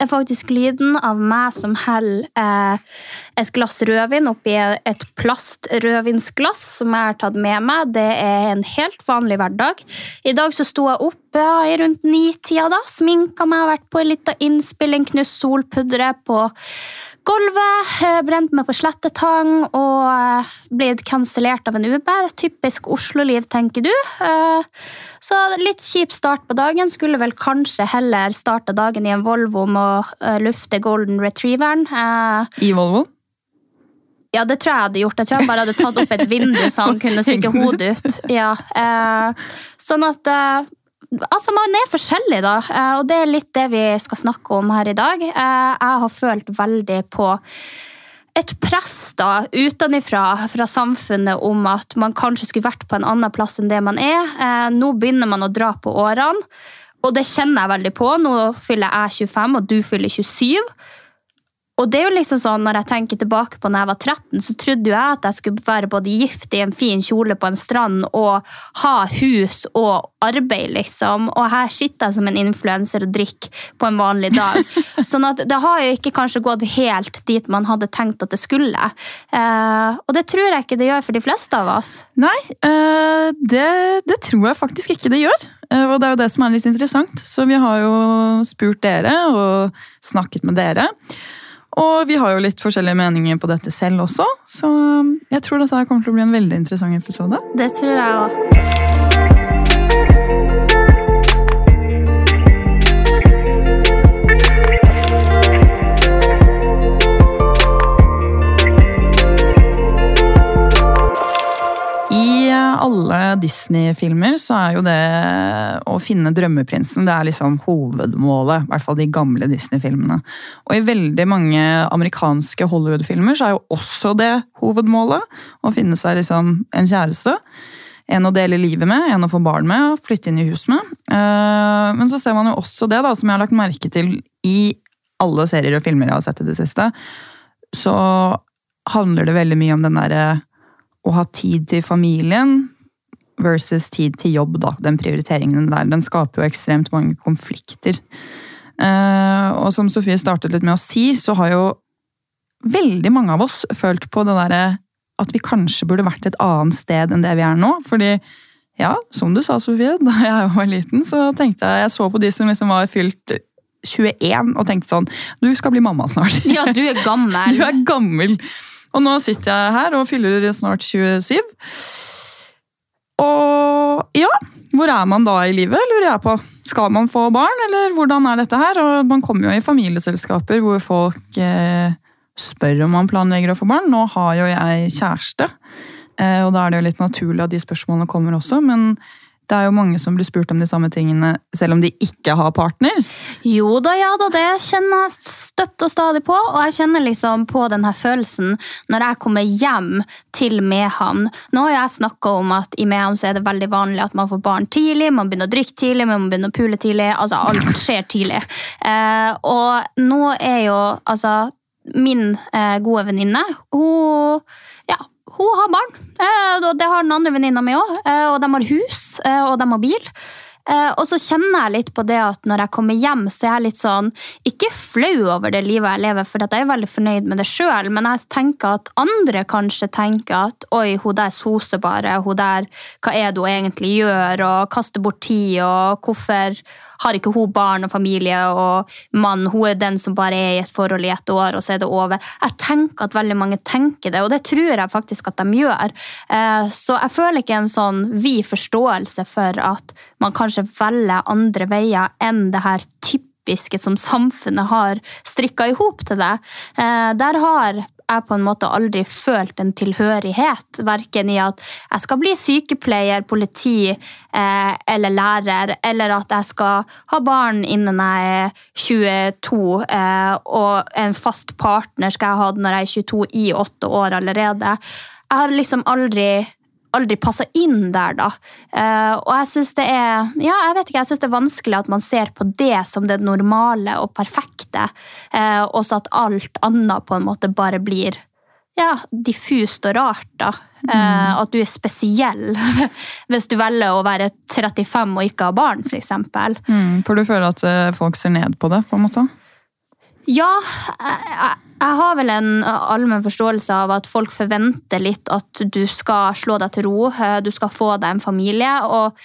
er faktisk lyden av meg som heller eh, et glass rødvin oppi et plastrødvinsglass som jeg har tatt med meg. Det er en helt vanlig hverdag. I dag så sto jeg opp ja, i rundt ni-tida, da. Sminka meg, vært på en lita innspilling, knust solpudre på gulvet, eh, brent meg på slettetang og eh, blitt kansellert av en Uber. Typisk Oslo-liv, tenker du. Eh, Så litt kjip start på dagen. Skulle vel kanskje heller starte dagen i en Volvo med å lufte golden retrieveren. I Volvo? Ja, det tror jeg hadde gjort. Jeg tror jeg bare hadde tatt opp et vindu så han kunne stikke hodet ut. Ja, eh, sånn at eh, Altså, Man er forskjellig, da, eh, og det er litt det vi skal snakke om her i dag. Eh, jeg har følt veldig på et press da, utenfra fra samfunnet om at man kanskje skulle vært på en annen plass enn det man er. Eh, nå begynner man å dra på årene, og det kjenner jeg veldig på. Nå fyller jeg 25, og du fyller 27. Og det er jo liksom sånn, Når jeg tenker tilbake på når jeg var 13, så trodde jo jeg at jeg skulle være både gift i en fin kjole på en strand og ha hus og arbeid, liksom. Og her sitter jeg som en influenser og drikker på en vanlig dag. sånn at det har jo ikke kanskje gått helt dit man hadde tenkt at det skulle. Eh, og det tror jeg ikke det gjør for de fleste av oss. Nei, eh, det, det tror jeg faktisk ikke det gjør. Eh, Og det er jo det som er litt interessant. Så vi har jo spurt dere og snakket med dere. Og vi har jo litt forskjellige meninger på dette selv også, så jeg tror dette kommer til å bli en veldig interessant episode. Det tror jeg òg. Disney-filmer så er jo det å finne drømmeprinsen det er liksom hovedmålet. I hvert fall de gamle Disney-filmene. Og i veldig mange amerikanske Hollywood-filmer så er jo også det hovedmålet. Å finne seg liksom en kjæreste. En å dele livet med, en å få barn med, flytte inn i hus med. Eh, Men så ser man jo også det, da, som jeg har lagt merke til i alle serier og filmer jeg har sett i det siste, så handler det veldig mye om den derre å ha tid til familien versus tid til jobb, da. Den prioriteringen der, den skaper jo ekstremt mange konflikter. Eh, og som Sofie startet litt med å si, så har jo veldig mange av oss følt på det derre at vi kanskje burde vært et annet sted enn det vi er nå. Fordi, ja, som du sa, Sofie, da jeg var liten, så tenkte jeg Jeg så på de som liksom var fylt 21 og tenkte sånn Du skal bli mamma snart. Ja, du er gammel. Du er gammel. Og nå sitter jeg her og fyller snart 27. Og ja, hvor er man da i livet, lurer jeg på. Skal man få barn, eller hvordan er dette her? Og man kommer jo i familieselskaper hvor folk eh, spør om man planlegger å få barn. Nå har jo jeg kjæreste, eh, og da er det jo litt naturlig at de spørsmålene kommer også. Men det er jo mange som blir spurt om de samme tingene selv om de ikke har partner. Jo da, ja da, det kjenner jeg støtt og stadig på. Og jeg kjenner liksom på den her følelsen når jeg kommer hjem til Mehamn. Nå har jeg snakka om at i Mehamn så er det veldig vanlig at man får barn tidlig, man begynner å drikke tidlig, man begynner å pule tidlig. Altså, alt skjer tidlig. Eh, og nå er jo altså min eh, gode venninne, hun hun har barn. Eh, og det har den andre venninna mi òg. Eh, og de har hus, eh, og de har bil. Og så kjenner jeg litt på det at når jeg kommer hjem, så er jeg litt sånn Ikke flau over det livet jeg lever, for jeg er veldig fornøyd med det sjøl, men jeg tenker at andre kanskje tenker at oi, hun der soser bare, hun der Hva er det hun egentlig gjør, og kaster bort tid, og hvorfor har ikke hun barn og familie og mann, hun er den som bare er i et forhold i et år, og så er det over. Jeg tenker at veldig mange tenker det, og det tror jeg faktisk at de gjør. Eh, så jeg føler ikke en sånn vid forståelse for at man kanskje velger andre veier enn det her typiske som samfunnet har strikka i hop til det. Eh, der har jeg på en måte aldri følt en tilhørighet. Verken i at jeg skal bli sykepleier, politi eh, eller lærer, eller at jeg skal ha barn innen jeg er 22, eh, og en fast partner skal jeg ha når jeg er 22 i åtte år allerede. Jeg har liksom aldri aldri passa inn der, da. Uh, og jeg syns det er ja, jeg vet ikke, jeg synes det er vanskelig at man ser på det som det normale og perfekte, uh, og så at alt annet på en måte bare blir ja, diffust og rart. da. Mm. At du er spesiell hvis du velger å være 35 og ikke ha barn, f.eks. Mm, for du føler at folk ser ned på det? på en måte? Ja, jeg, jeg har vel en allmenn forståelse av at folk forventer litt at du skal slå deg til ro, eh, du skal få deg en familie. og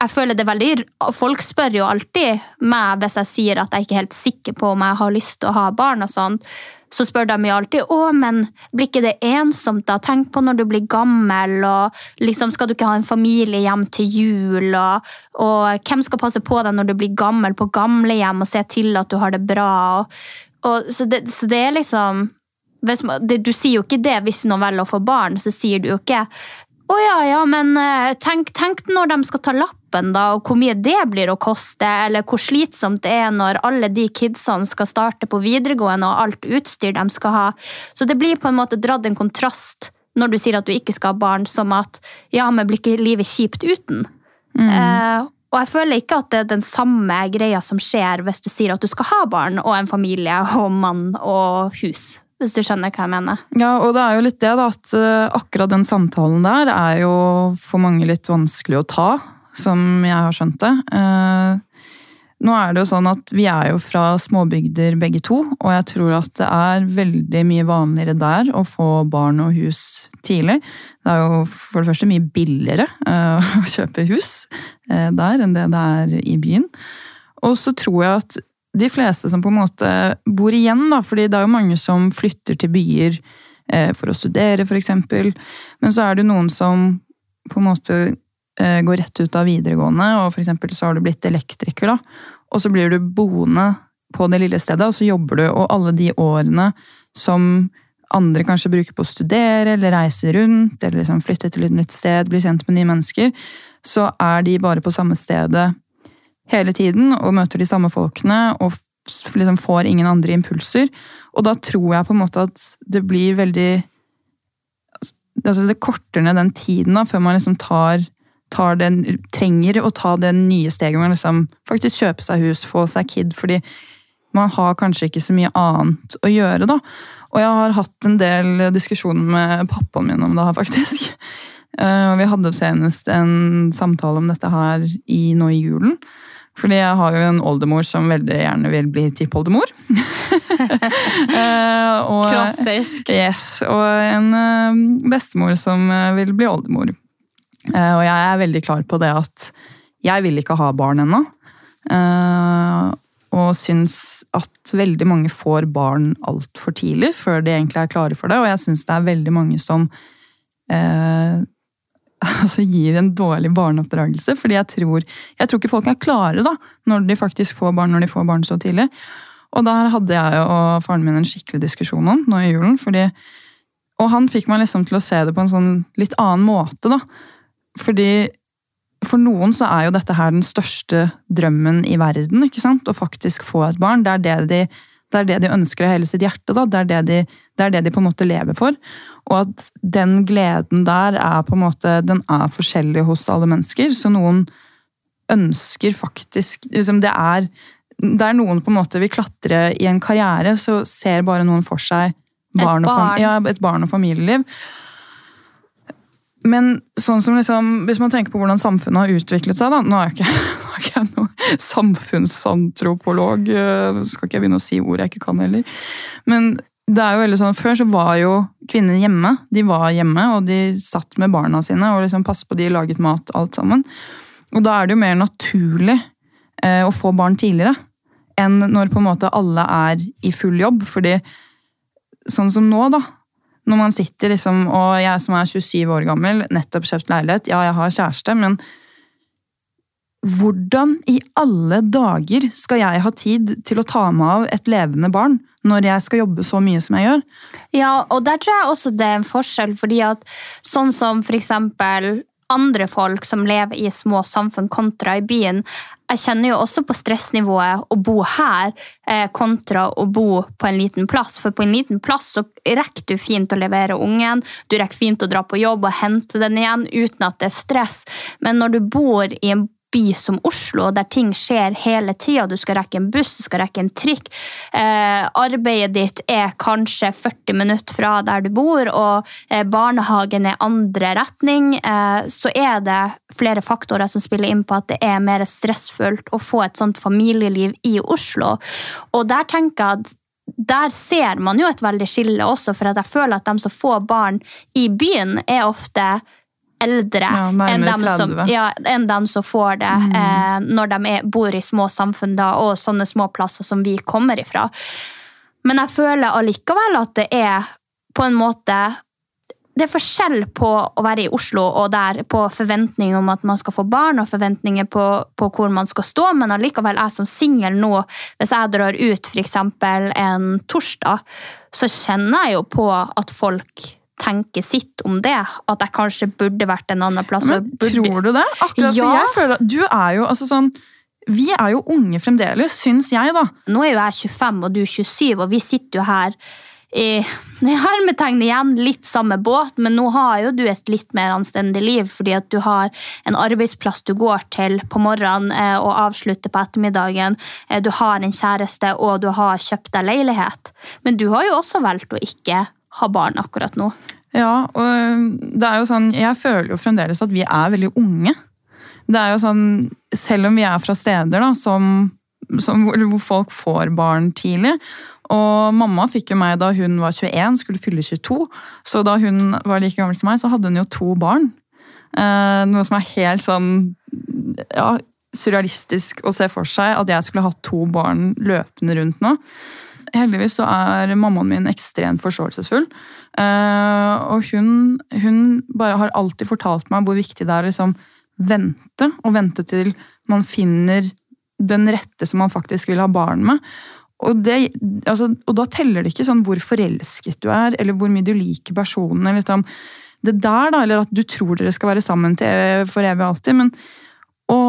jeg føler det veldig, Folk spør jo alltid meg hvis jeg sier at jeg ikke er helt sikker på om jeg har lyst til å ha barn. og sånt, Så spør de jo alltid å, men blir ikke det ensomt. da? Tenk på når du blir gammel, og liksom skal du ikke ha en familie hjem til jul? Og, og hvem skal passe på deg når du blir gammel på gamlehjem og se til at du har det bra? Og, og, så, det, så, det, er liksom hvis, det, Du sier jo ikke det hvis noen velger å få barn, så sier du jo ikke å ja, ja, men eh, tenk, tenk, når de skal ta lappen, da, og hvor mye det blir å koste, eller hvor slitsomt det er når alle de kidsene skal starte på videregående og alt utstyr de skal ha. Så det blir på en måte dratt en kontrast når du sier at du ikke skal ha barn, som at ja, men blir ikke livet kjipt uten? Mm. Eh, og jeg føler ikke at det er den samme greia som skjer hvis du sier at du skal ha barn og en familie og mann og hus. Hvis du skjønner hva jeg mener. Ja, og det er jo litt det, da, at uh, akkurat den samtalen der er jo for mange litt vanskelig å ta, som jeg har skjønt det. Uh, nå er det jo sånn at Vi er jo fra småbygder begge to, og jeg tror at det er veldig mye vanligere der å få barn og hus tidlig. Det er jo for det første mye billigere uh, å kjøpe hus uh, der enn det det er i byen. Og så tror jeg at de fleste som på en måte bor igjen, da, fordi det er jo mange som flytter til byer uh, for å studere, f.eks. Men så er det noen som på en måte Eh, går rett ut av videregående, og for så har du blitt elektriker, da. Og så blir du boende på det lille stedet, og så jobber du, og alle de årene som andre kanskje bruker på å studere eller reise rundt, eller liksom flytte til et nytt sted, bli kjent med nye mennesker, så er de bare på samme stedet hele tiden og møter de samme folkene og liksom får ingen andre impulser. Og da tror jeg på en måte at det blir veldig altså Det korter ned den tiden da, før man liksom tar den, trenger å ta det nye steget med liksom faktisk kjøpe seg hus, få seg kid, fordi man har kanskje ikke så mye annet å gjøre, da. Og jeg har hatt en del diskusjoner med pappaen min om det her, faktisk. Eh, og vi hadde senest en samtale om dette her i, nå i julen. Fordi jeg har jo en oldemor som veldig gjerne vil bli tippoldemor. uh, Klassisk. Yes, og en uh, bestemor som vil bli oldemor. Eh, og jeg er veldig klar på det at jeg vil ikke ha barn ennå. Og syns at veldig mange får barn altfor tidlig, før de egentlig er klare for det. Og jeg syns det er veldig mange som eh, altså gir en dårlig barneoppdragelse. fordi jeg tror, jeg tror ikke folk er klare da, når de faktisk får barn når de får barn så tidlig. Og der hadde jeg og faren min en skikkelig diskusjon om nå i julen. fordi, Og han fikk meg liksom til å se det på en sånn litt annen måte. da, fordi for noen så er jo dette her den største drømmen i verden. ikke sant? Å faktisk få et barn. Det er det de, det er det de ønsker av hele sitt hjerte. da. Det er det, de, det er det de på en måte lever for. Og at den gleden der er på en måte, den er forskjellig hos alle mennesker. Så noen ønsker faktisk liksom Det er der noen på en måte vil klatre i en karriere, så ser bare noen for seg barn barn. Og, ja, et barn og familieliv. Men sånn som liksom, hvis man tenker på hvordan samfunnet har utviklet seg da, Nå er jeg ikke, nå er ikke noen samfunnsantropolog, eh, skal ikke jeg begynne å si ord jeg ikke kan heller. Men det er jo veldig sånn, Før så var jo kvinner hjemme. De var hjemme, og de satt med barna sine og liksom passet på de, laget mat, alt sammen. Og da er det jo mer naturlig eh, å få barn tidligere enn når på en måte alle er i full jobb. Fordi sånn som nå, da. Når man sitter liksom, og jeg som er 27 år gammel, nettopp kjøpt leilighet, ja, jeg har kjæreste, men hvordan i alle dager skal jeg ha tid til å ta meg av et levende barn når jeg skal jobbe så mye som jeg gjør? Ja, og der tror jeg også det er en forskjell, fordi at sånn som for eksempel andre folk som lever i små samfunn kontra i byen. Jeg kjenner jo også på stressnivået å bo her eh, kontra å bo på en liten plass. For på en liten plass så rekker du fint å levere ungen, du rekker fint å dra på jobb og hente den igjen uten at det er stress. Men når du bor i en by som Oslo, der ting skjer hele tida. Du skal rekke en buss, du skal rekke en trikk. Eh, arbeidet ditt er kanskje 40 minutter fra der du bor, og eh, barnehagen er andre retning. Eh, så er det flere faktorer som spiller inn på at det er mer stressfullt å få et sånt familieliv i Oslo. Og der tenker jeg at der ser man jo et veldig skille også, for jeg føler at de som får barn i byen, er ofte eldre Ja, enn, dem som, ja, enn dem som får det eh, når de er, bor i små samfunn da, og sånne små plasser som vi kommer ifra. Men jeg føler allikevel at det er på en måte det er forskjell på å være i Oslo og der på forventninger om at man skal få barn, og forventninger på, på hvor man skal stå, men allikevel jeg som singel nå, hvis jeg drar ut f.eks. en torsdag, så kjenner jeg jo på at folk tenker sitt om det. At jeg kanskje burde vært en annen plass. Men tror du det? Akkurat, Ja. for jeg føler du er jo altså sånn Vi er jo unge fremdeles, syns jeg, da. Nå er jo jeg 25 og du 27, og vi sitter jo her i i hermetegn igjen litt samme båt, men nå har jo du et litt mer anstendig liv, fordi at du har en arbeidsplass du går til på morgenen eh, og avslutter på ettermiddagen. Eh, Du har en kjæreste, og du har kjøpt deg leilighet. Men du har jo også valgt å ikke ha barn akkurat nå. Ja, og det er jo sånn, Jeg føler jo fremdeles at vi er veldig unge. Det er jo sånn, Selv om vi er fra steder da, som, som, hvor folk får barn tidlig. Og mamma fikk jo meg da hun var 21, skulle fylle 22. Så da hun var like gammel som meg, så hadde hun jo to barn. Eh, noe som er helt sånn ja, surrealistisk å se for seg at jeg skulle hatt to barn løpende rundt nå. Heldigvis så er mammaen min ekstremt forståelsesfull. Eh, og hun, hun bare har alltid fortalt meg hvor viktig det er å liksom vente, og vente til man finner den rette som man faktisk vil ha barn med. Og, det, altså, og da teller det ikke sånn hvor forelsket du er, eller hvor mye du liker personen. eller liksom, det der da, Eller at du tror dere skal være sammen til for evig og alltid. Men å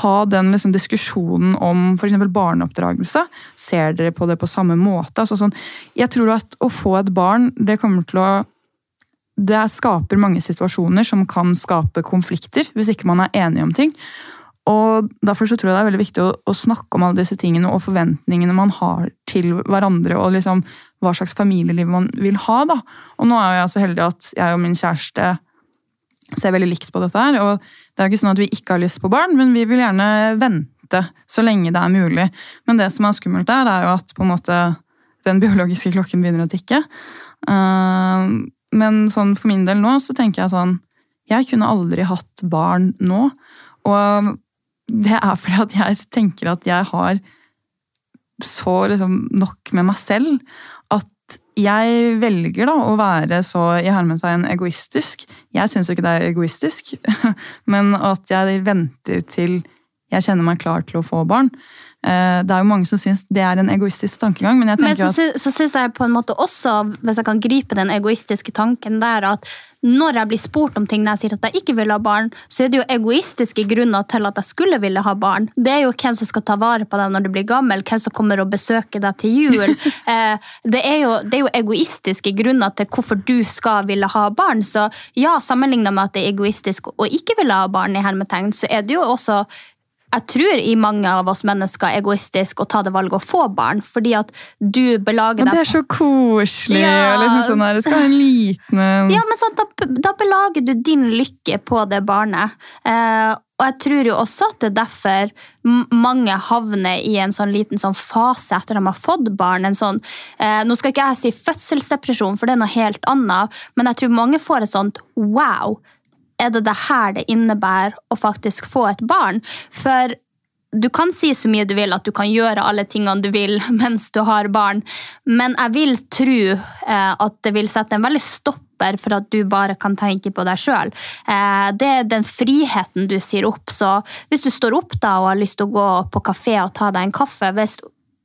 ha den liksom, diskusjonen om f.eks. barneoppdragelse, ser dere på det på samme måte? Altså, sånn, jeg tror at å få et barn, det kommer til å det skaper mange situasjoner som kan skape konflikter, hvis ikke man er enige om ting. Og Derfor så tror jeg det er veldig viktig å, å snakke om alle disse tingene og forventningene man har til hverandre, og liksom hva slags familieliv man vil ha. da. Og Nå er jeg så heldig at jeg og min kjæreste ser veldig likt på dette. her, og Det er jo ikke sånn at vi ikke har lyst på barn, men vi vil gjerne vente så lenge det er mulig. Men det som er skummelt der, er jo at på en måte den biologiske klokken begynner å tikke. Eh, men sånn for min del nå så tenker jeg sånn Jeg kunne aldri hatt barn nå. Og det er fordi at jeg tenker at jeg har så liksom nok med meg selv jeg velger da å være så i hermetegn egoistisk. Jeg syns jo ikke det er egoistisk, men at jeg venter til jeg kjenner meg klar til å få barn. Eh, Det er jo mange som syns det er en egoistisk tankegang, men jeg Men så, at så syns jeg på en måte også, hvis jeg kan gripe den egoistiske tanken der, at når jeg blir spurt om ting når jeg sier at jeg ikke vil ha barn, så er det jo egoistiske grunner til at jeg skulle ville ha barn. Det er jo hvem som skal ta vare på deg når du blir gammel, hvem som kommer og besøker deg til jul. Eh, det, er jo, det er jo egoistiske grunner til hvorfor du skal ville ha barn. Så ja, sammenlignet med at det er egoistisk å ikke ville ha barn, i hermetegn, så er det jo også jeg tror i mange av oss mennesker er egoistisk å ta det valget å få barn, fordi at du belager Men det er så koselig! Ja. Liksom sånn her, det skal være en liten. Ja, men sant, da, da belager du din lykke på det barnet. Eh, og jeg tror jo også at det er derfor mange havner i en sånn liten sånn fase etter de har fått barn. En sånn, eh, nå skal ikke jeg si fødselsdepresjon, for det er noe helt annet, men jeg tror mange får et sånt wow. Er det det her det innebærer å faktisk få et barn? For du kan si så mye du vil at du kan gjøre alle tingene du vil mens du har barn, men jeg vil tro eh, at det vil sette en veldig stopper for at du bare kan tenke på deg sjøl. Eh, det er den friheten du sier opp. Så hvis du står opp da og har lyst til å gå på kafé og ta deg en kaffe hvis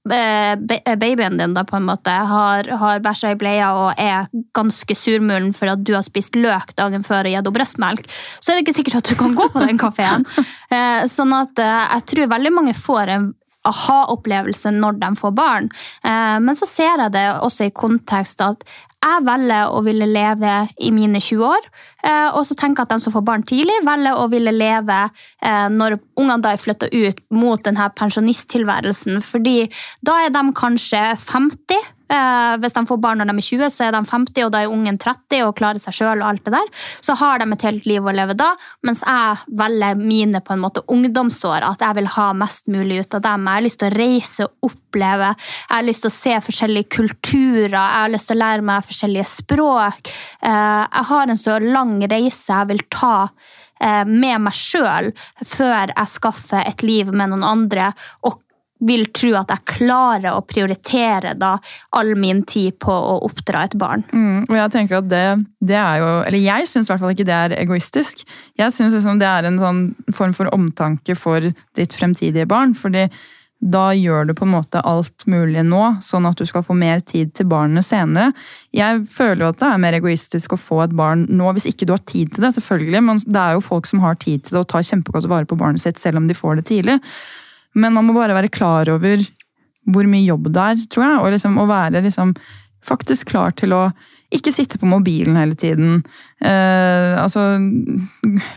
babyen din da på en måte har, har bæsja i bleia og er ganske surmulen for at du har spist løk dagen før og gitt henne brøstmelk, så er det ikke sikkert at du kan gå på den kafeen. Eh, sånn at eh, jeg tror veldig mange får en aha-opplevelse når de får barn. Eh, Men så ser jeg det også i kontekst at jeg velger å ville leve i mine 20 år, eh, og så tenker jeg at de som får barn tidlig, velger å ville leve eh, når ungene da er flytta ut mot denne pensjonisttilværelsen. Fordi da er de kanskje 50. Eh, Hvis de får barn når de er 20, så er de 50, og da er ungen 30 og klarer seg sjøl. Så har de et helt liv å leve da, mens jeg velger mine på en måte ungdomsår. At jeg vil ha mest mulig ut av dem. Jeg har lyst til å reise og oppleve. Jeg har lyst til å se forskjellige kulturer. Jeg har lyst til å lære meg forskjellige språk. Eh, Jeg har en så lang reise jeg vil ta eh, med meg sjøl før jeg skaffer et liv med noen andre. og vil tro at jeg klarer å prioritere da all min tid på å oppdra et barn. Mm, og jeg tenker at det, det er jo Eller jeg syns i hvert fall ikke det er egoistisk. Jeg syns liksom det er en sånn form for omtanke for ditt fremtidige barn. fordi da gjør du på en måte alt mulig nå, sånn at du skal få mer tid til barnet senere. Jeg føler jo at det er mer egoistisk å få et barn nå, hvis ikke du har tid til det. selvfølgelig, Men det er jo folk som har tid til det og tar kjempegodt vare på barnet sitt, selv om de får det tidlig. Men man må bare være klar over hvor mye jobb det er, tror jeg. Og liksom å være liksom faktisk klar til å ikke sitte på mobilen hele tiden. Eh, altså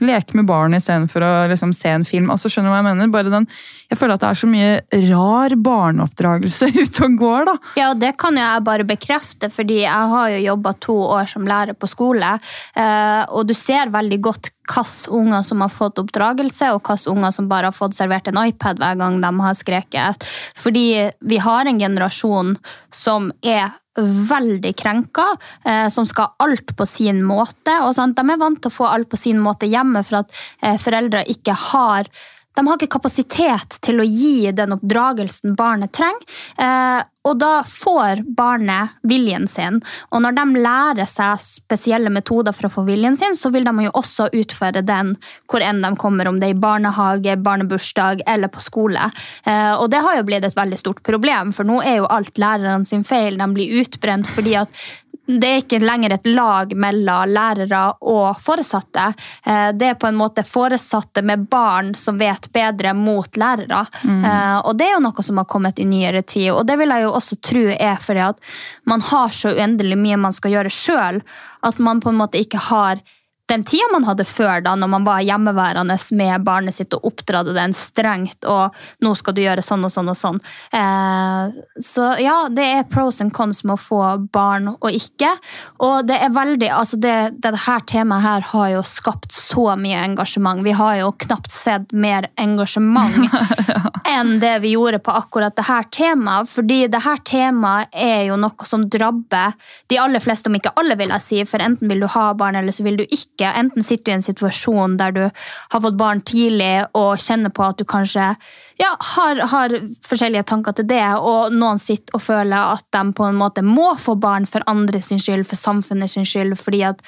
Leke med barn istedenfor å liksom, se en film. altså Skjønner du hva jeg mener? Bare den, jeg føler at det er så mye rar barneoppdragelse ute og går. da. Ja, og det kan jeg bare bekrefte, fordi jeg har jo jobba to år som lærer på skole. eh, Og du ser veldig godt hvilke unger som har fått oppdragelse, og hvilke unger som bare har fått servert en iPad hver gang de har skreket. Fordi vi har en generasjon som er veldig krenka, eh, som skal ha alt på sin måte. og? De er vant til å få alt på sin måte hjemme for at eh, foreldre ikke har de har ikke kapasitet til å gi den oppdragelsen barnet trenger. Eh, og da får barnet viljen sin. Og når de lærer seg spesielle metoder for å få viljen sin, så vil de jo også utføre den hvor enn de kommer, om det er i barnehage, barnebursdag eller på skole. Eh, og det har jo blitt et veldig stort problem, for nå er jo alt lærerne sin feil. De blir utbrent fordi at det er ikke lenger et lag mellom lærere og foresatte. Eh, Det er på en måte foresatte med barn som vet bedre mot lærere. Mm. Og det er jo noe som har kommet i nyere tid. Og det vil jeg jo også tro er fordi at man har så uendelig mye man skal gjøre sjøl, at man på en måte ikke har den tida man hadde før, da, når man var hjemmeværende med barnet sitt og oppdradde den strengt, og nå skal du gjøre sånn og sånn og sånn. Eh, så ja, det er pros and cons med å få barn og ikke. Og det er veldig, altså det, det her temaet her har jo skapt så mye engasjement. Vi har jo knapt sett mer engasjement enn det vi gjorde på akkurat dette temaet. Fordi dette temaet er jo noe som drabber de aller fleste, om ikke alle, vil jeg si. For enten vil du ha barn, eller så vil du ikke. Enten sitter du i en situasjon der du har fått barn tidlig og kjenner på at du kanskje ja, har, har forskjellige tanker til det, og noen sitter og føler at de på en måte må få barn for andre sin skyld, for samfunnet sin skyld, fordi at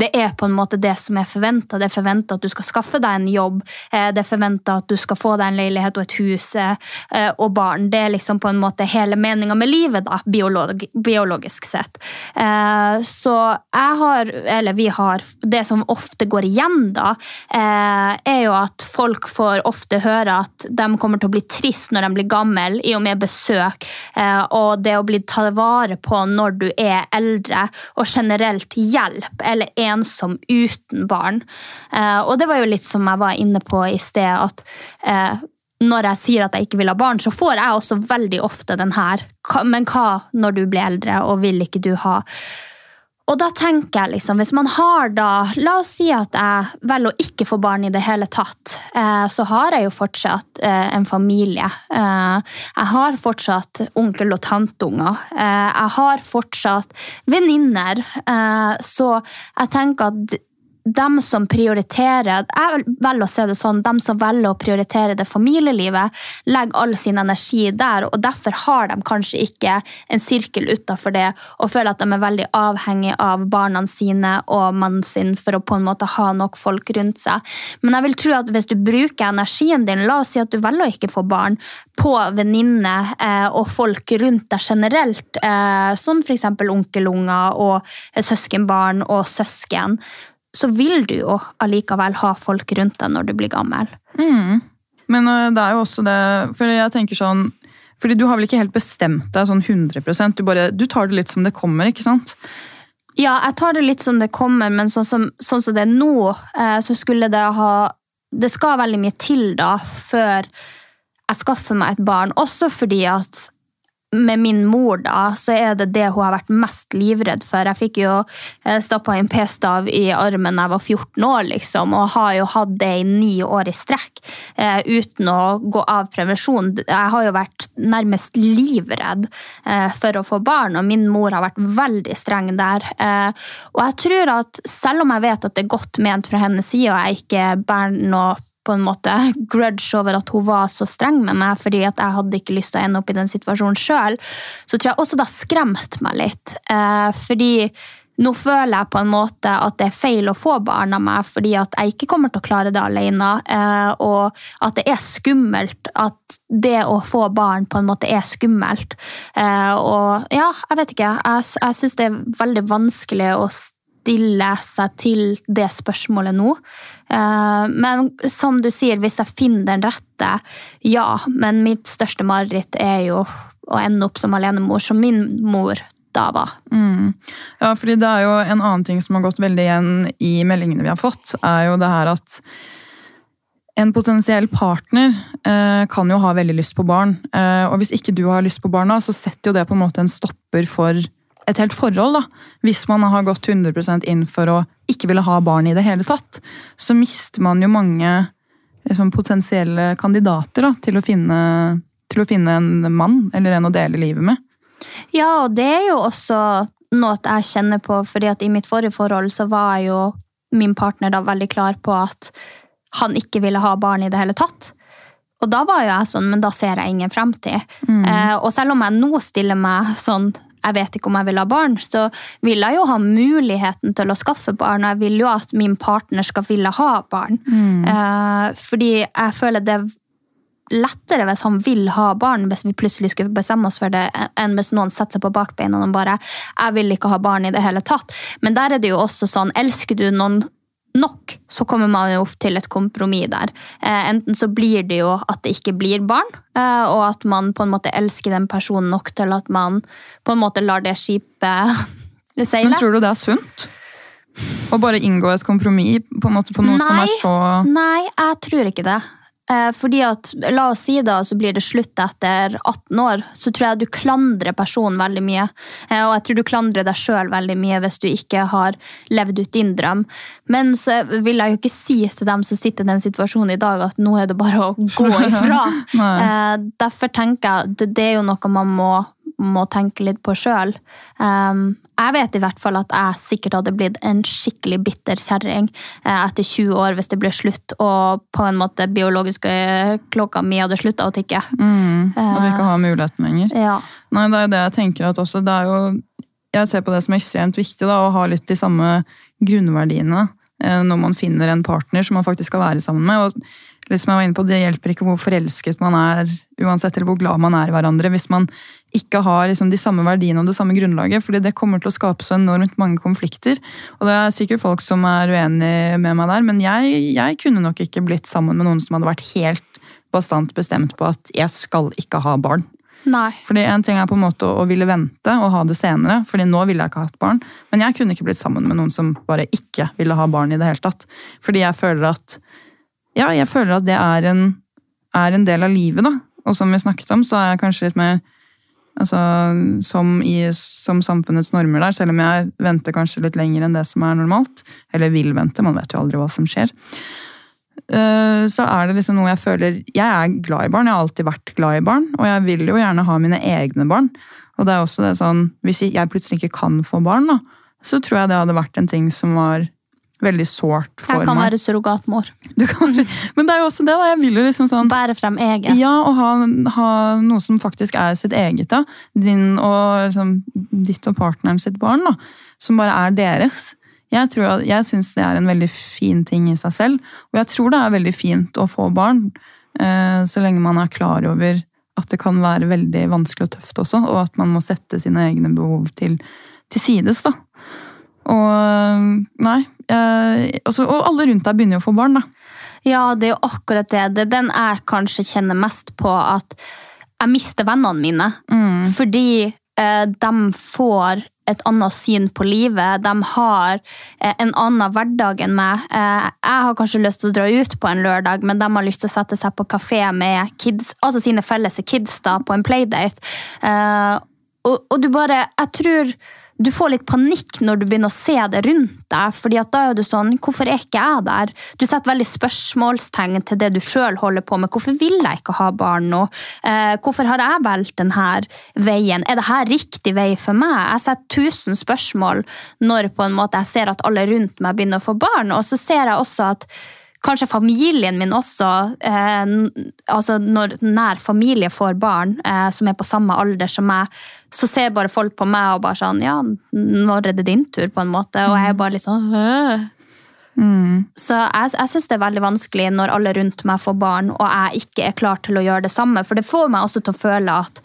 det er på en måte det som er forventa. Det er forventa at du skal skaffe deg en jobb, eh, det er forventa at du skal få deg en leilighet og et hus eh, og barn. Det er liksom på en måte hele meninga med livet, da, biolog, biologisk sett. Eh, Så jeg har, eller vi har, det som ofte går igjen da, eh, er jo at folk får ofte høre at de kommer til å bli trist når de blir gammel, i og med besøk, og det å bli tatt vare på når du er eldre, og generelt hjelp, eller ensom uten barn. Og det var jo litt som jeg var inne på i sted, at når jeg sier at jeg ikke vil ha barn, så får jeg også veldig ofte den her. Men hva når du blir eldre, og vil ikke du ha? Og da tenker jeg liksom, hvis man har da La oss si at jeg velger å ikke få barn i det hele tatt. Eh, så har jeg jo fortsatt eh, en familie. Eh, jeg har fortsatt onkel- og tanteunger. Jeg har fortsatt venninner. Så jeg tenker at dem som prioriterer Jeg velger å se det sånn, dem som velger å prioritere det familielivet, legger all sin energi der, og derfor har de kanskje ikke en sirkel utafor det, og føler at de er veldig avhengig av barna sine og mannen sin for å på en måte ha nok folk rundt seg. Men jeg vil tro at hvis du bruker energien din, la oss si at du velger å ikke få barn, på venninner eh, og folk rundt deg generelt, eh, som f.eks. onkelunger og søskenbarn og søsken, så vil du jo allikevel ha folk rundt deg når du blir gammel. Mm. Men uh, det er jo også det For jeg tenker sånn fordi du har vel ikke helt bestemt deg sånn 100% du, bare, du tar det litt som det kommer, ikke sant? Ja, jeg tar det litt som det kommer, men sånn som, sånn som det er nå, eh, så skulle det ha Det skal veldig mye til da før jeg skaffer meg et barn. Også fordi at med min mor, da, så er det det hun har vært mest livredd for. Jeg fikk jo eh, stappa en p-stav i armen da jeg var 14 år, liksom, og har jo hatt det i ni år i strekk eh, uten å gå av prevensjon. Jeg har jo vært nærmest livredd eh, for å få barn, og min mor har vært veldig streng der. Eh, og jeg tror at selv om jeg vet at det er godt ment fra hennes side, og jeg ikke bærer noe på en måte grudge over at hun var så streng med meg, fordi at jeg hadde ikke lyst til å ende opp i den situasjonen sjøl, så tror jeg også det har skremt meg litt. Eh, fordi nå føler jeg på en måte at det er feil å få barn av meg, fordi at jeg ikke kommer til å klare det alene. Eh, og at det er skummelt. At det å få barn på en måte er skummelt. Eh, og ja, jeg vet ikke. Jeg, jeg syns det er veldig vanskelig å stille seg til det spørsmålet nå. Eh, men som du sier, hvis jeg finner den rette, ja. Men mitt største mareritt er jo å ende opp som alenemor, som min mor da var. Mm. Ja, fordi det er jo en annen ting som har gått veldig igjen i meldingene vi har fått, er jo det her at en potensiell partner eh, kan jo ha veldig lyst på barn. Eh, og hvis ikke du har lyst på barna, så setter jo det på en måte en stopper for et helt forhold. da. Hvis man har gått 100% inn for å ikke ville ha barn i det hele tatt, så mister man jo mange liksom, potensielle kandidater da, til, å finne, til å finne en mann eller en å dele livet med. Ja, og det er jo også noe jeg kjenner på, fordi at i mitt forrige forhold så var jo min partner da veldig klar på at han ikke ville ha barn i det hele tatt. Og da var jo jeg sånn, men da ser jeg ingen fremtid. Mm. Eh, og selv om jeg nå stiller meg sånn jeg vet ikke om jeg vil ha barn, så vil jeg jo ha muligheten til å skaffe barn. Og jeg vil jo at min partner skal ville ha barn. Mm. Eh, fordi jeg føler det er lettere hvis han vil ha barn, hvis vi plutselig skulle bestemme oss for det, enn hvis noen setter seg på bakbeina og bare 'jeg vil ikke ha barn i det hele tatt'. Men der er det jo også sånn, elsker du noen nok, så kommer man jo opp til et kompromiss der. Eh, enten så blir det jo at det ikke blir barn, eh, og at man på en måte elsker den personen nok til at man på en måte lar det skipet seile. Men tror du det er sunt? Å bare inngå et kompromiss på, på noe nei, som er så Nei, jeg tror ikke det. Eh, fordi at, La oss si da, så blir det slutt etter 18 år. Så tror jeg du klandrer personen veldig mye. Eh, og jeg tror du klandrer deg sjøl veldig mye hvis du ikke har levd ut din drøm. Men så vil jeg jo ikke si til dem som sitter i den situasjonen i dag, at nå er det bare å gå ifra. Eh, derfor tenker jeg at det er jo noe man må må tenke litt på sjøl. Jeg vet i hvert fall at jeg sikkert hadde blitt en skikkelig bitter kjerring uh, etter 20 år hvis det ble slutt og på en måte biologiske klokka mi hadde slutta å tikke. Mm, og du ikke har muligheten lenger. Ja. Nei, det er jo det jeg tenker at også, det er jo Jeg ser på det som ekstremt viktig da, å ha litt de samme grunnverdiene når man finner en partner som man faktisk skal være sammen med. og liksom jeg var inne på, Det hjelper ikke hvor forelsket man er, uansett eller hvor glad man er i hverandre, hvis man ikke har liksom de samme verdiene og det samme grunnlaget. fordi det kommer til å skape så enormt mange konflikter. Og det er sikkert folk som er uenig med meg der, men jeg, jeg kunne nok ikke blitt sammen med noen som hadde vært helt bastant bestemt på at jeg skal ikke ha barn. Nei. Fordi En ting er på en måte å ville vente og ha det senere, fordi nå ville jeg ikke hatt barn. Men jeg kunne ikke blitt sammen med noen som bare ikke ville ha barn i det hele tatt. Fordi jeg føler at ja, jeg føler at det er en, er en, del av livet, da. Og som vi snakket om, så er jeg kanskje litt mer altså, som, i, som samfunnets normer der, selv om jeg venter kanskje litt lenger enn det som er normalt. Eller vil vente, man vet jo aldri hva som skjer. Uh, så er det liksom noe jeg føler Jeg er glad i barn, jeg har alltid vært glad i barn. Og jeg vil jo gjerne ha mine egne barn. Og det er også det sånn, hvis jeg plutselig ikke kan få barn, da, så tror jeg det hadde vært en ting som var veldig sårt for meg. Jeg kan meg. være surrogatmor. Du kan, men det er jo også det, da. Jeg vil jo liksom sånn Bære frem eget. Ja, og ha, ha noe som faktisk er sitt eget, da. Din og liksom, ditt og partneren sitt barn, da. Som bare er deres. Jeg, tror jeg syns det er en veldig fin ting i seg selv. Og jeg tror det er veldig fint å få barn, eh, så lenge man er klar over at det kan være veldig vanskelig og tøft også, og at man må sette sine egne behov til, til sides, da. Og nei altså, Og alle rundt deg begynner jo å få barn, da. Ja, det er jo akkurat det. Det er den jeg kanskje kjenner mest på, at jeg mister vennene mine. Fordi eh, de får et annet syn på livet. De har eh, en annen hverdag enn meg. Eh, jeg har kanskje lyst til å dra ut på en lørdag, men de har lyst til å sette seg på kafé med kids, altså sine felles kids da, på en playdate. Eh, og, og du bare Jeg tror du får litt panikk når du begynner å se det rundt deg. fordi at da er du sånn Hvorfor er ikke jeg der? Du setter veldig spørsmålstegn til det du sjøl holder på med. Hvorfor vil jeg ikke ha barn nå? Eh, hvorfor har jeg valgt denne veien? Er dette riktig vei for meg? Jeg setter tusen spørsmål når på en måte jeg ser at alle rundt meg begynner å få barn. Og så ser jeg også at Kanskje familien min også, eh, altså når nær familie får barn eh, som er på samme alder som meg, så ser bare folk på meg og bare sånn Ja, når er det din tur, på en måte? Og jeg er bare litt sånn mm. Så jeg, jeg syns det er veldig vanskelig når alle rundt meg får barn, og jeg ikke er klar til å gjøre det samme. For det får meg også til å føle at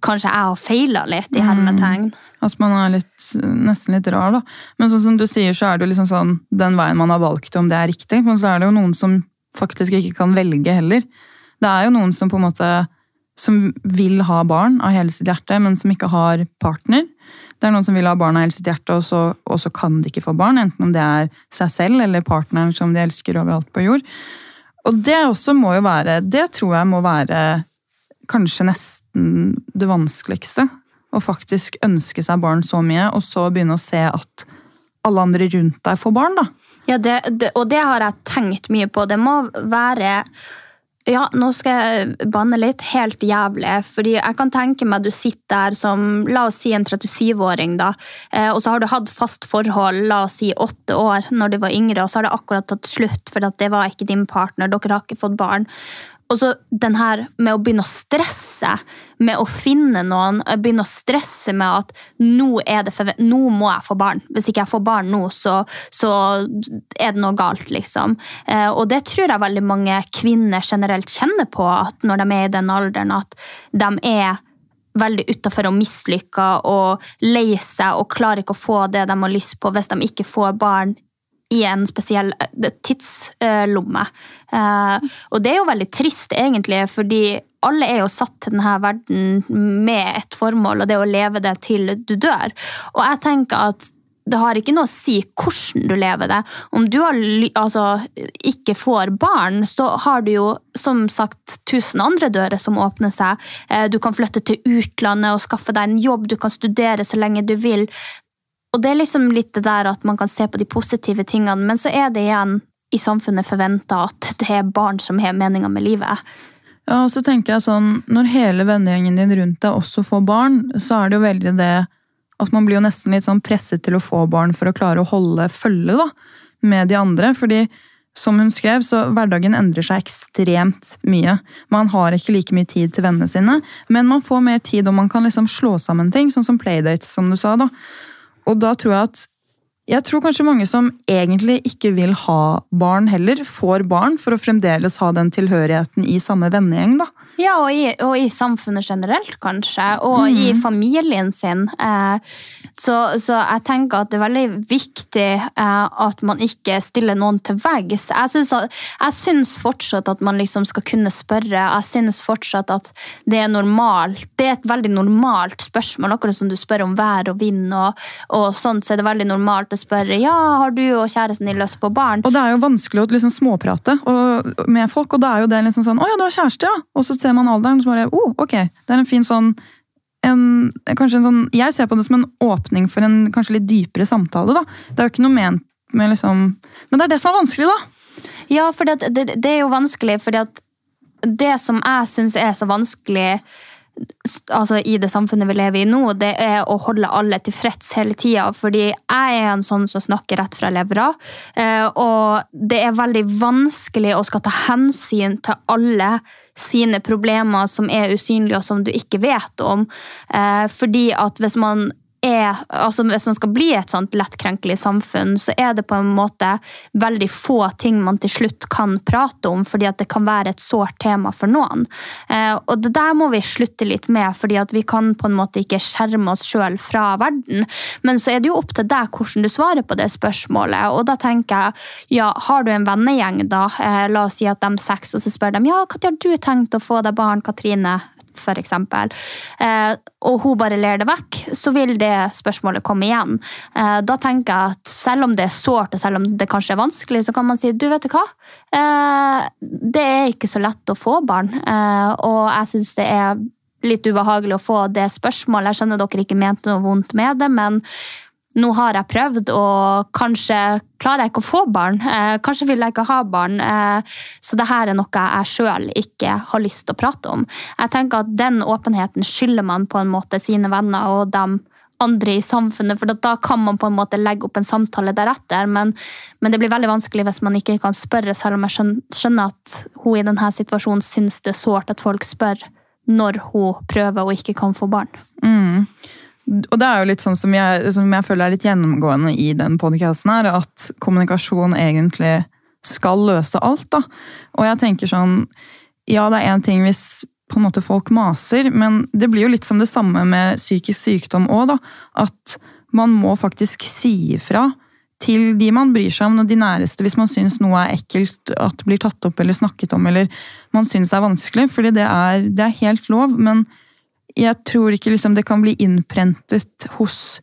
kanskje jeg har feila litt, i hermetegn. Altså man er litt, nesten litt rar, da. Men sånn som du sier, så er det jo liksom sånn den veien man har valgt, om det er riktig. Men så er det jo noen som faktisk ikke kan velge heller. Det er jo noen som på en måte som vil ha barn av hele sitt hjerte, men som ikke har partner. Det er noen som vil ha barn av hele sitt hjerte, og så, og så kan de ikke få barn. Enten om det er seg selv eller partneren som de elsker overalt på jord. Og det også må jo være Det tror jeg må være kanskje nesten det vanskeligste. Å faktisk ønske seg barn så mye, og så begynne å se at alle andre rundt deg får barn. da. Ja, det, det, og det har jeg tenkt mye på. Det må være ja, nå skal jeg banne litt. Helt jævlig. Fordi jeg kan tenke meg du sitter der som la oss si en 37-åring, da, eh, og så har du hatt fast forhold la oss si åtte år når du var yngre, og så har det akkurat tatt slutt for det var ikke din partner, dere har ikke fått barn. Og så den her med å begynne å stresse med å finne noen, begynne å stresse med at nå, forve- nå må jeg få barn. Hvis ikke jeg får barn nå, så, så er det noe galt, liksom. Eh, og det tror jeg veldig mange kvinner generelt kjenner på, at når de er i den alderen, at de er veldig utafor og mislykka og lei seg og klarer ikke å få det de har lyst på hvis de ikke får barn i en spesiell eh, tidslomme. Eh, og det er jo veldig trist, egentlig, fordi alle er jo satt til denne verden med et formål, og det er å leve det til du dør. Og jeg tenker at det har ikke noe å si hvordan du lever det. Om du har, altså, ikke får barn, så har du jo som sagt tusen andre dører som åpner seg. Eh, Du kan flytte til utlandet og skaffe deg en jobb, du kan studere så lenge du vil. Og det er liksom litt det der at man kan se på de positive tingene, men så er det igjen i samfunnet forventa at det er barn som har meninga med livet. Ja, og så tenker jeg sånn, Når hele vennegjengen din rundt deg også får barn, så er det jo veldig det at man blir jo nesten litt sånn presset til å få barn for å klare å holde følge da, med de andre. fordi som hun skrev, så hverdagen endrer seg ekstremt mye. Man har ikke like mye tid til vennene sine, men man får mer tid og man kan liksom slå sammen ting, sånn som playdates, som du sa. da. Og da tror jeg at jeg tror kanskje mange som egentlig ikke vil ha barn heller, får barn for å fremdeles ha den tilhørigheten i samme vennegjeng. da. Ja, og i, og i samfunnet generelt, kanskje. Og i familien sin. Eh, så, så jeg tenker at det er veldig viktig eh, at man ikke stiller noen til veggs. Jeg syns, fortsatt at man liksom skal kunne spørre. Jeg syns fortsatt at det er normalt. Det er et veldig normalt spørsmål. Akkurat som du spør om vær og vind, og, og sånt, så er det veldig normalt å spørre ja, har du og kjæresten din lyst på barn. Og det er jo vanskelig å liksom småprate med folk, og da er jo det liksom sånn 'Å ja, du har kjæreste, ja?' Og så ser man alderen, så bare oh, ok'. Det er en fin sånn en, kanskje en sånn, Jeg ser på det som en åpning for en kanskje litt dypere samtale. da. Det er jo ikke noe ment med liksom Men det er det som er vanskelig, da. Ja, for det, det, det er jo vanskelig, fordi at det som jeg syns er så vanskelig altså i det samfunnet vi lever i nå, det er å holde alle tilfreds hele tida. Fordi jeg er en sånn som snakker rett fra levra. Eh, og det er veldig vanskelig å skal ta hensyn til alle sine problemer som er usynlige og som du ikke vet om. Eh, fordi at hvis man er, altså Hvis man skal bli et sånt lettkrenkelig samfunn, så er det på en måte veldig få ting man til slutt kan prate om, fordi at det kan være et sårt tema for noen. Eh, og det der må vi slutte litt med, fordi at vi kan på en måte ikke skjerme oss sjøl fra verden. Men så er det jo opp til deg hvordan du svarer på det spørsmålet. Og da tenker jeg, ja, har du en vennegjeng, da, eh, la oss si at de seks, og så spør de ja, når har du tenkt å få deg barn, Katrine? f.eks., eh, og hun bare ler det vekk, så vil det spørsmålet komme igjen. Eh, da tenker jeg at selv om det er sårt, og selv om det kanskje er vanskelig, så kan man si du vet du hva, eh, det er ikke så lett å få barn, eh, og jeg syns det er litt ubehagelig å få det spørsmålet. Jeg skjønner dere ikke mente noe vondt med det, men nå har jeg prøvd, og kanskje klarer jeg ikke å få barn. Eh, kanskje vil jeg ikke ha barn. Eh, så det her er noe jeg sjøl ikke har lyst til å prate om. Jeg tenker at Den åpenheten skylder man på en måte sine venner og de andre i samfunnet, for da kan man på en måte legge opp en samtale deretter. Men, men det blir veldig vanskelig hvis man ikke kan spørre, selv om jeg skjønner at hun i denne situasjonen syns det er sårt at folk spør når hun prøver og ikke kan få barn. Mm. Og det er jo litt sånn som jeg, som jeg føler er litt gjennomgående i den podcasten her, at kommunikasjon egentlig skal løse alt, da. Og jeg tenker sånn Ja, det er én ting hvis på en måte folk maser, men det blir jo litt som det samme med psykisk sykdom òg, da. At man må faktisk si ifra til de man bryr seg om, og de næreste, hvis man syns noe er ekkelt at det blir tatt opp eller snakket om, eller man syns det er vanskelig, fordi det er, det er helt lov. men jeg tror ikke liksom det kan bli innprentet hos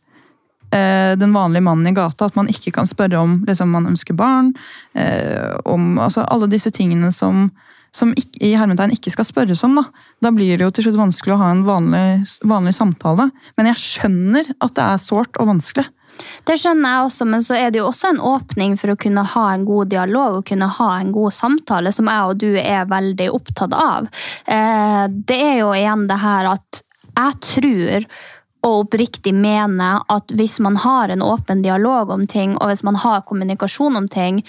eh, den vanlige mannen i gata at man ikke kan spørre om liksom, man ønsker barn. Eh, om altså, alle disse tingene som, som ikke, i hermetegn ikke skal spørres om. Da. da blir det jo til slutt vanskelig å ha en vanlig, vanlig samtale. Men jeg skjønner at det er sårt og vanskelig. Det skjønner jeg også, men så er det jo også en åpning for å kunne ha en god dialog og kunne ha en god samtale, som jeg og du er veldig opptatt av. Eh, det er jo igjen det her at jeg tror og oppriktig mener at hvis man har en åpen dialog om ting, og hvis man har kommunikasjon om ting,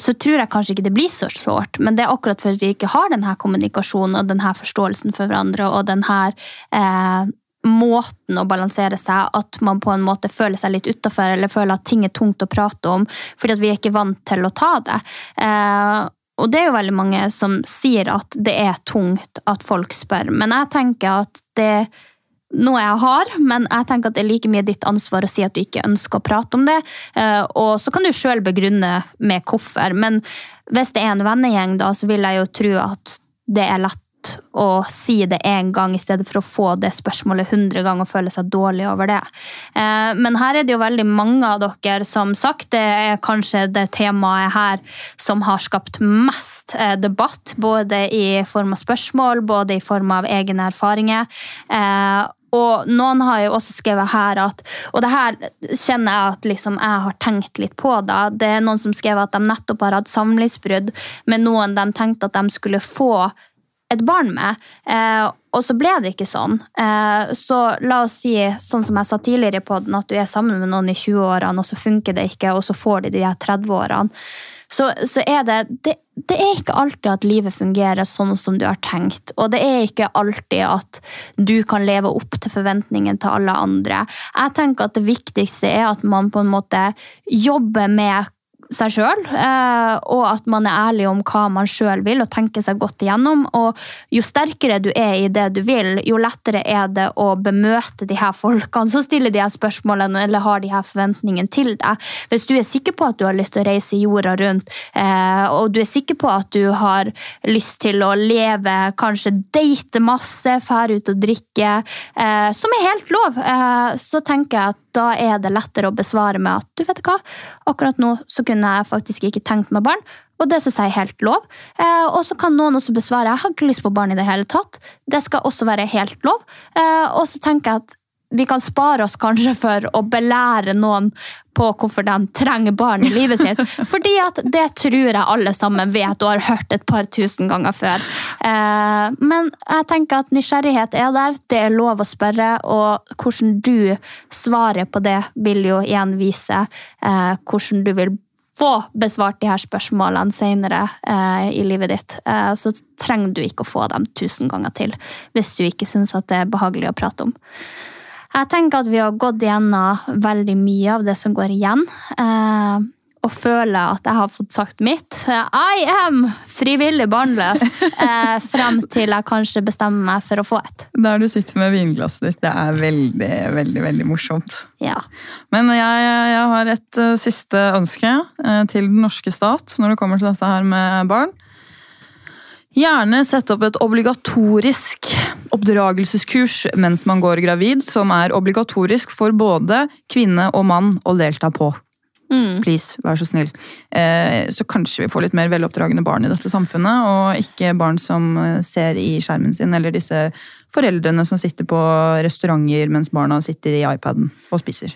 så tror jeg kanskje ikke det blir så sårt, men det er akkurat for at vi ikke har denne kommunikasjonen og denne forståelsen for hverandre og denne eh, måten å balansere seg, at man på en måte føler seg litt utafor eller føler at ting er tungt å prate om fordi at vi er ikke vant til å ta det. Eh, og det er jo veldig mange som sier at det er tungt at folk spør, men jeg tenker at det noe jeg har, men jeg tenker at det er like mye ditt ansvar å si at du ikke ønsker å prate om det. Eh, og så kan du sjøl begrunne med hvorfor, men hvis det er en vennegjeng, da, så vil jeg jo tro at det er lett å si det én gang i stedet for å få det spørsmålet hundre ganger og føle seg dårlig over det. Eh, men her er det jo veldig mange av dere som sagt, det er kanskje det temaet her som har skapt mest eh, debatt. Både i form av spørsmål, både i form av egne erfaringer. Eh, og noen har jo også skrevet her at Og det her kjenner jeg at liksom jeg har tenkt litt på. da. Det er noen som skrev at de nettopp har hatt samlivsbrudd med noen de tenkte at de skulle få et barn med. Eh, og så ble det ikke sånn. Eh, så la oss si, sånn som jeg sa tidligere på den, at du er sammen med noen i 20-årene, og så funker det ikke, og så får de de her 30-årene. Så, så, er det, det, det er ikke alltid at livet fungerer sånn som du har tenkt. Og det er ikke alltid at du kan leve opp til forventningen til alle andre. Jeg tenker at det viktigste er at man på en måte jobber med seg sjøl, eh, og at man er ærlig om hva man sjøl vil, og tenker seg godt igjennom. Og jo sterkere du er i det du vil, jo lettere er det å bemøte de her folkene som stiller de her spørsmålene eller har de her forventningene til deg. Hvis du er sikker på at du har lyst til å reise jorda rundt, eh, og du er sikker på at du har lyst til å leve, kanskje date masse, fære ut og drikke, eh, som er helt lov, så tenker jeg at da er det lettere å besvare med at du vet hva, akkurat nå så kunne jeg faktisk ikke tenkt meg barn. Og det syns jeg er helt lov. Eh, og så kan noen også besvare jeg har ikke lyst på barn i det hele tatt. Det skal også være helt lov. Eh, og så tenker jeg at vi kan spare oss kanskje for å belære noen på hvorfor de trenger barn i livet sitt. Fordi at det tror jeg alle sammen vet og har hørt et par tusen ganger før. Eh, men jeg tenker at nysgjerrighet er der, det er lov å spørre, og hvordan du svarer på det, vil jo igjen vise eh, hvordan du vil få besvart de her spørsmålene senere eh, i livet ditt. Eh, så trenger du ikke å få dem tusen ganger til hvis du ikke syns at det er behagelig å prate om. Jeg tenker at vi har gått gjennom veldig mye av det som går igjen. Eh, og føler at jeg har fått sagt mitt. I am frivillig barnløs eh, frem til jeg kanskje bestemmer meg for å få et. Der du sitter med vinglasset ditt, det er veldig, veldig veldig morsomt. Ja. Men jeg, jeg har et uh, siste ønske uh, til den norske stat når det kommer til dette her med barn. Gjerne sette opp et obligatorisk oppdragelseskurs mens man går gravid, som er obligatorisk for både kvinne og mann å delta på. Mm. Please, vær så snill. Eh, så kanskje vi får litt mer veloppdragne barn i dette samfunnet, og ikke barn som eh, ser i skjermen sin, eller disse foreldrene som sitter på restauranter mens barna sitter i iPaden og spiser.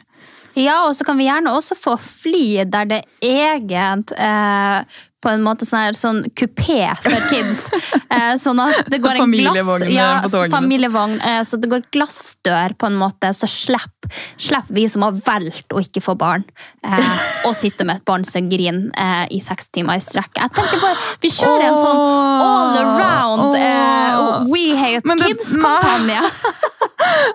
Ja, og så kan vi gjerne også få fly der det egent eh, på en måte sånn, her, sånn kupé for kids. Eh, sånn at det går en glass... Ja, familievogn. Eh, så det går glassdør på en måte, så slipper slipp vi som har valgt å ikke få barn, eh, å sitte med et barn som griner eh, i seks timer i strekk. Jeg tenker bare, Vi kjører en sånn all around eh, We Hate Kids-kampanje.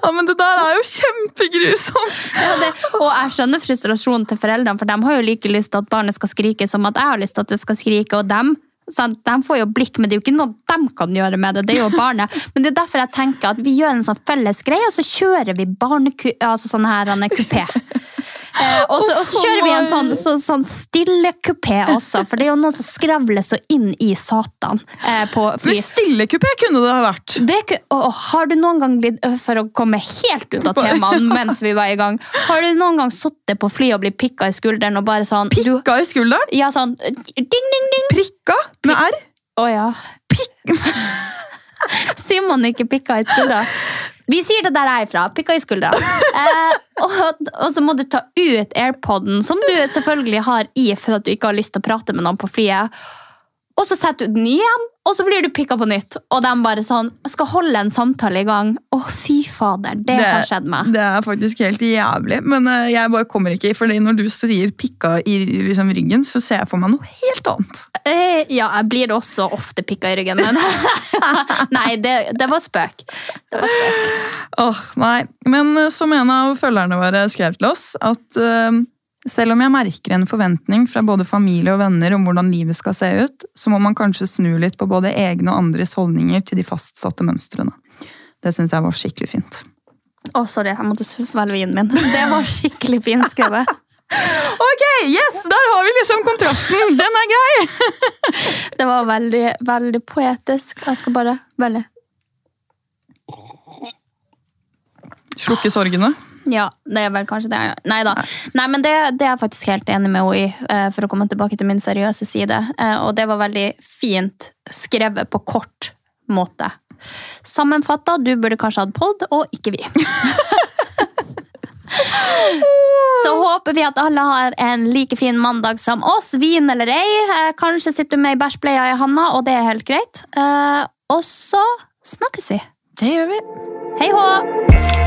Ja, men det der er jo kjempegrusomt! Ja, det, og jeg skjønner frustrasjonen til foreldrene, for de har jo like lyst til at barnet skal skrike som at jeg har lyst til at det skal skrike, og dem sant? De får jo blikk, men det er jo ikke noe de kan gjøre med det. Det er jo barnet. Men det er derfor jeg tenker at vi gjør en sånn felles greie, og så kjører vi barneku... Altså sånn her er kupé. Eh, og, så, kjører vi en sånn, så, sånn stillekupé også, for det er jo noen som skravler så inn i satan eh, på fly. Men stillekupé kunne det ha vært. Det, å, har du noen gang blitt, for å komme helt ut av temaet mens vi var i gang, har du noen gang sittet på fly og blitt pikka i skulderen og bare sånn Pikka i skulderen? Ja, sånn ding, ding, ding. Prikka med R? Å ja. Sier man ikke pikka i skuldra? Vi sier det der jeg er fra. Pikka i skuldra. Eh, og, og så må du ta ut airpoden, som du selvfølgelig har i for at du ikke har lyst til å prate med noen på flyet. Og så setter du den igjen, og så blir du pikka på nytt. Og de bare sånn Skal holde en samtale i gang. Å, fy fader. Det, har skjedd meg. Det er faktisk helt jævlig. Men uh, jeg bare kommer ikke For når du sier pikka i liksom, ryggen, så ser jeg for meg noe helt annet. Uh, ja, jeg blir også ofte pikka i ryggen, men Nei, det, det var spøk. Det var spøk. Åh, nei. Men uh, som en av følgerne våre skrev til oss, at selv om jeg merker en forventning fra både familie og venner om hvordan livet skal se ut, så må man kanskje snu litt på både egne og andres holdninger til de fastsatte mønstrene. Det syns jeg var skikkelig fint. Å, sorry, jeg måtte svelge vinen min. Det var skikkelig fint skrevet. Ok, yes! Der har vi liksom kontrasten! Den er grei! Det var veldig, veldig poetisk. Jeg skal bare Veldig. Slukke sorgene. Ja, det er vel kanskje det. Nei da. Nei, men det, det er jeg faktisk helt enig med henne i, eh, for å komme tilbake til min seriøse side. Eh, Og det var veldig fint skrevet på kort måte. Sammenfatta, du burde kanskje hatt pod, og ikke vi. Så håper vi at alle har en like fin mandag som oss. Vin eller ei. Eh, Kanskje sitter du med ei bæsjbleie i handa, og det er helt greit. Og så snakkes vi. Det gjør vi. Hei hå!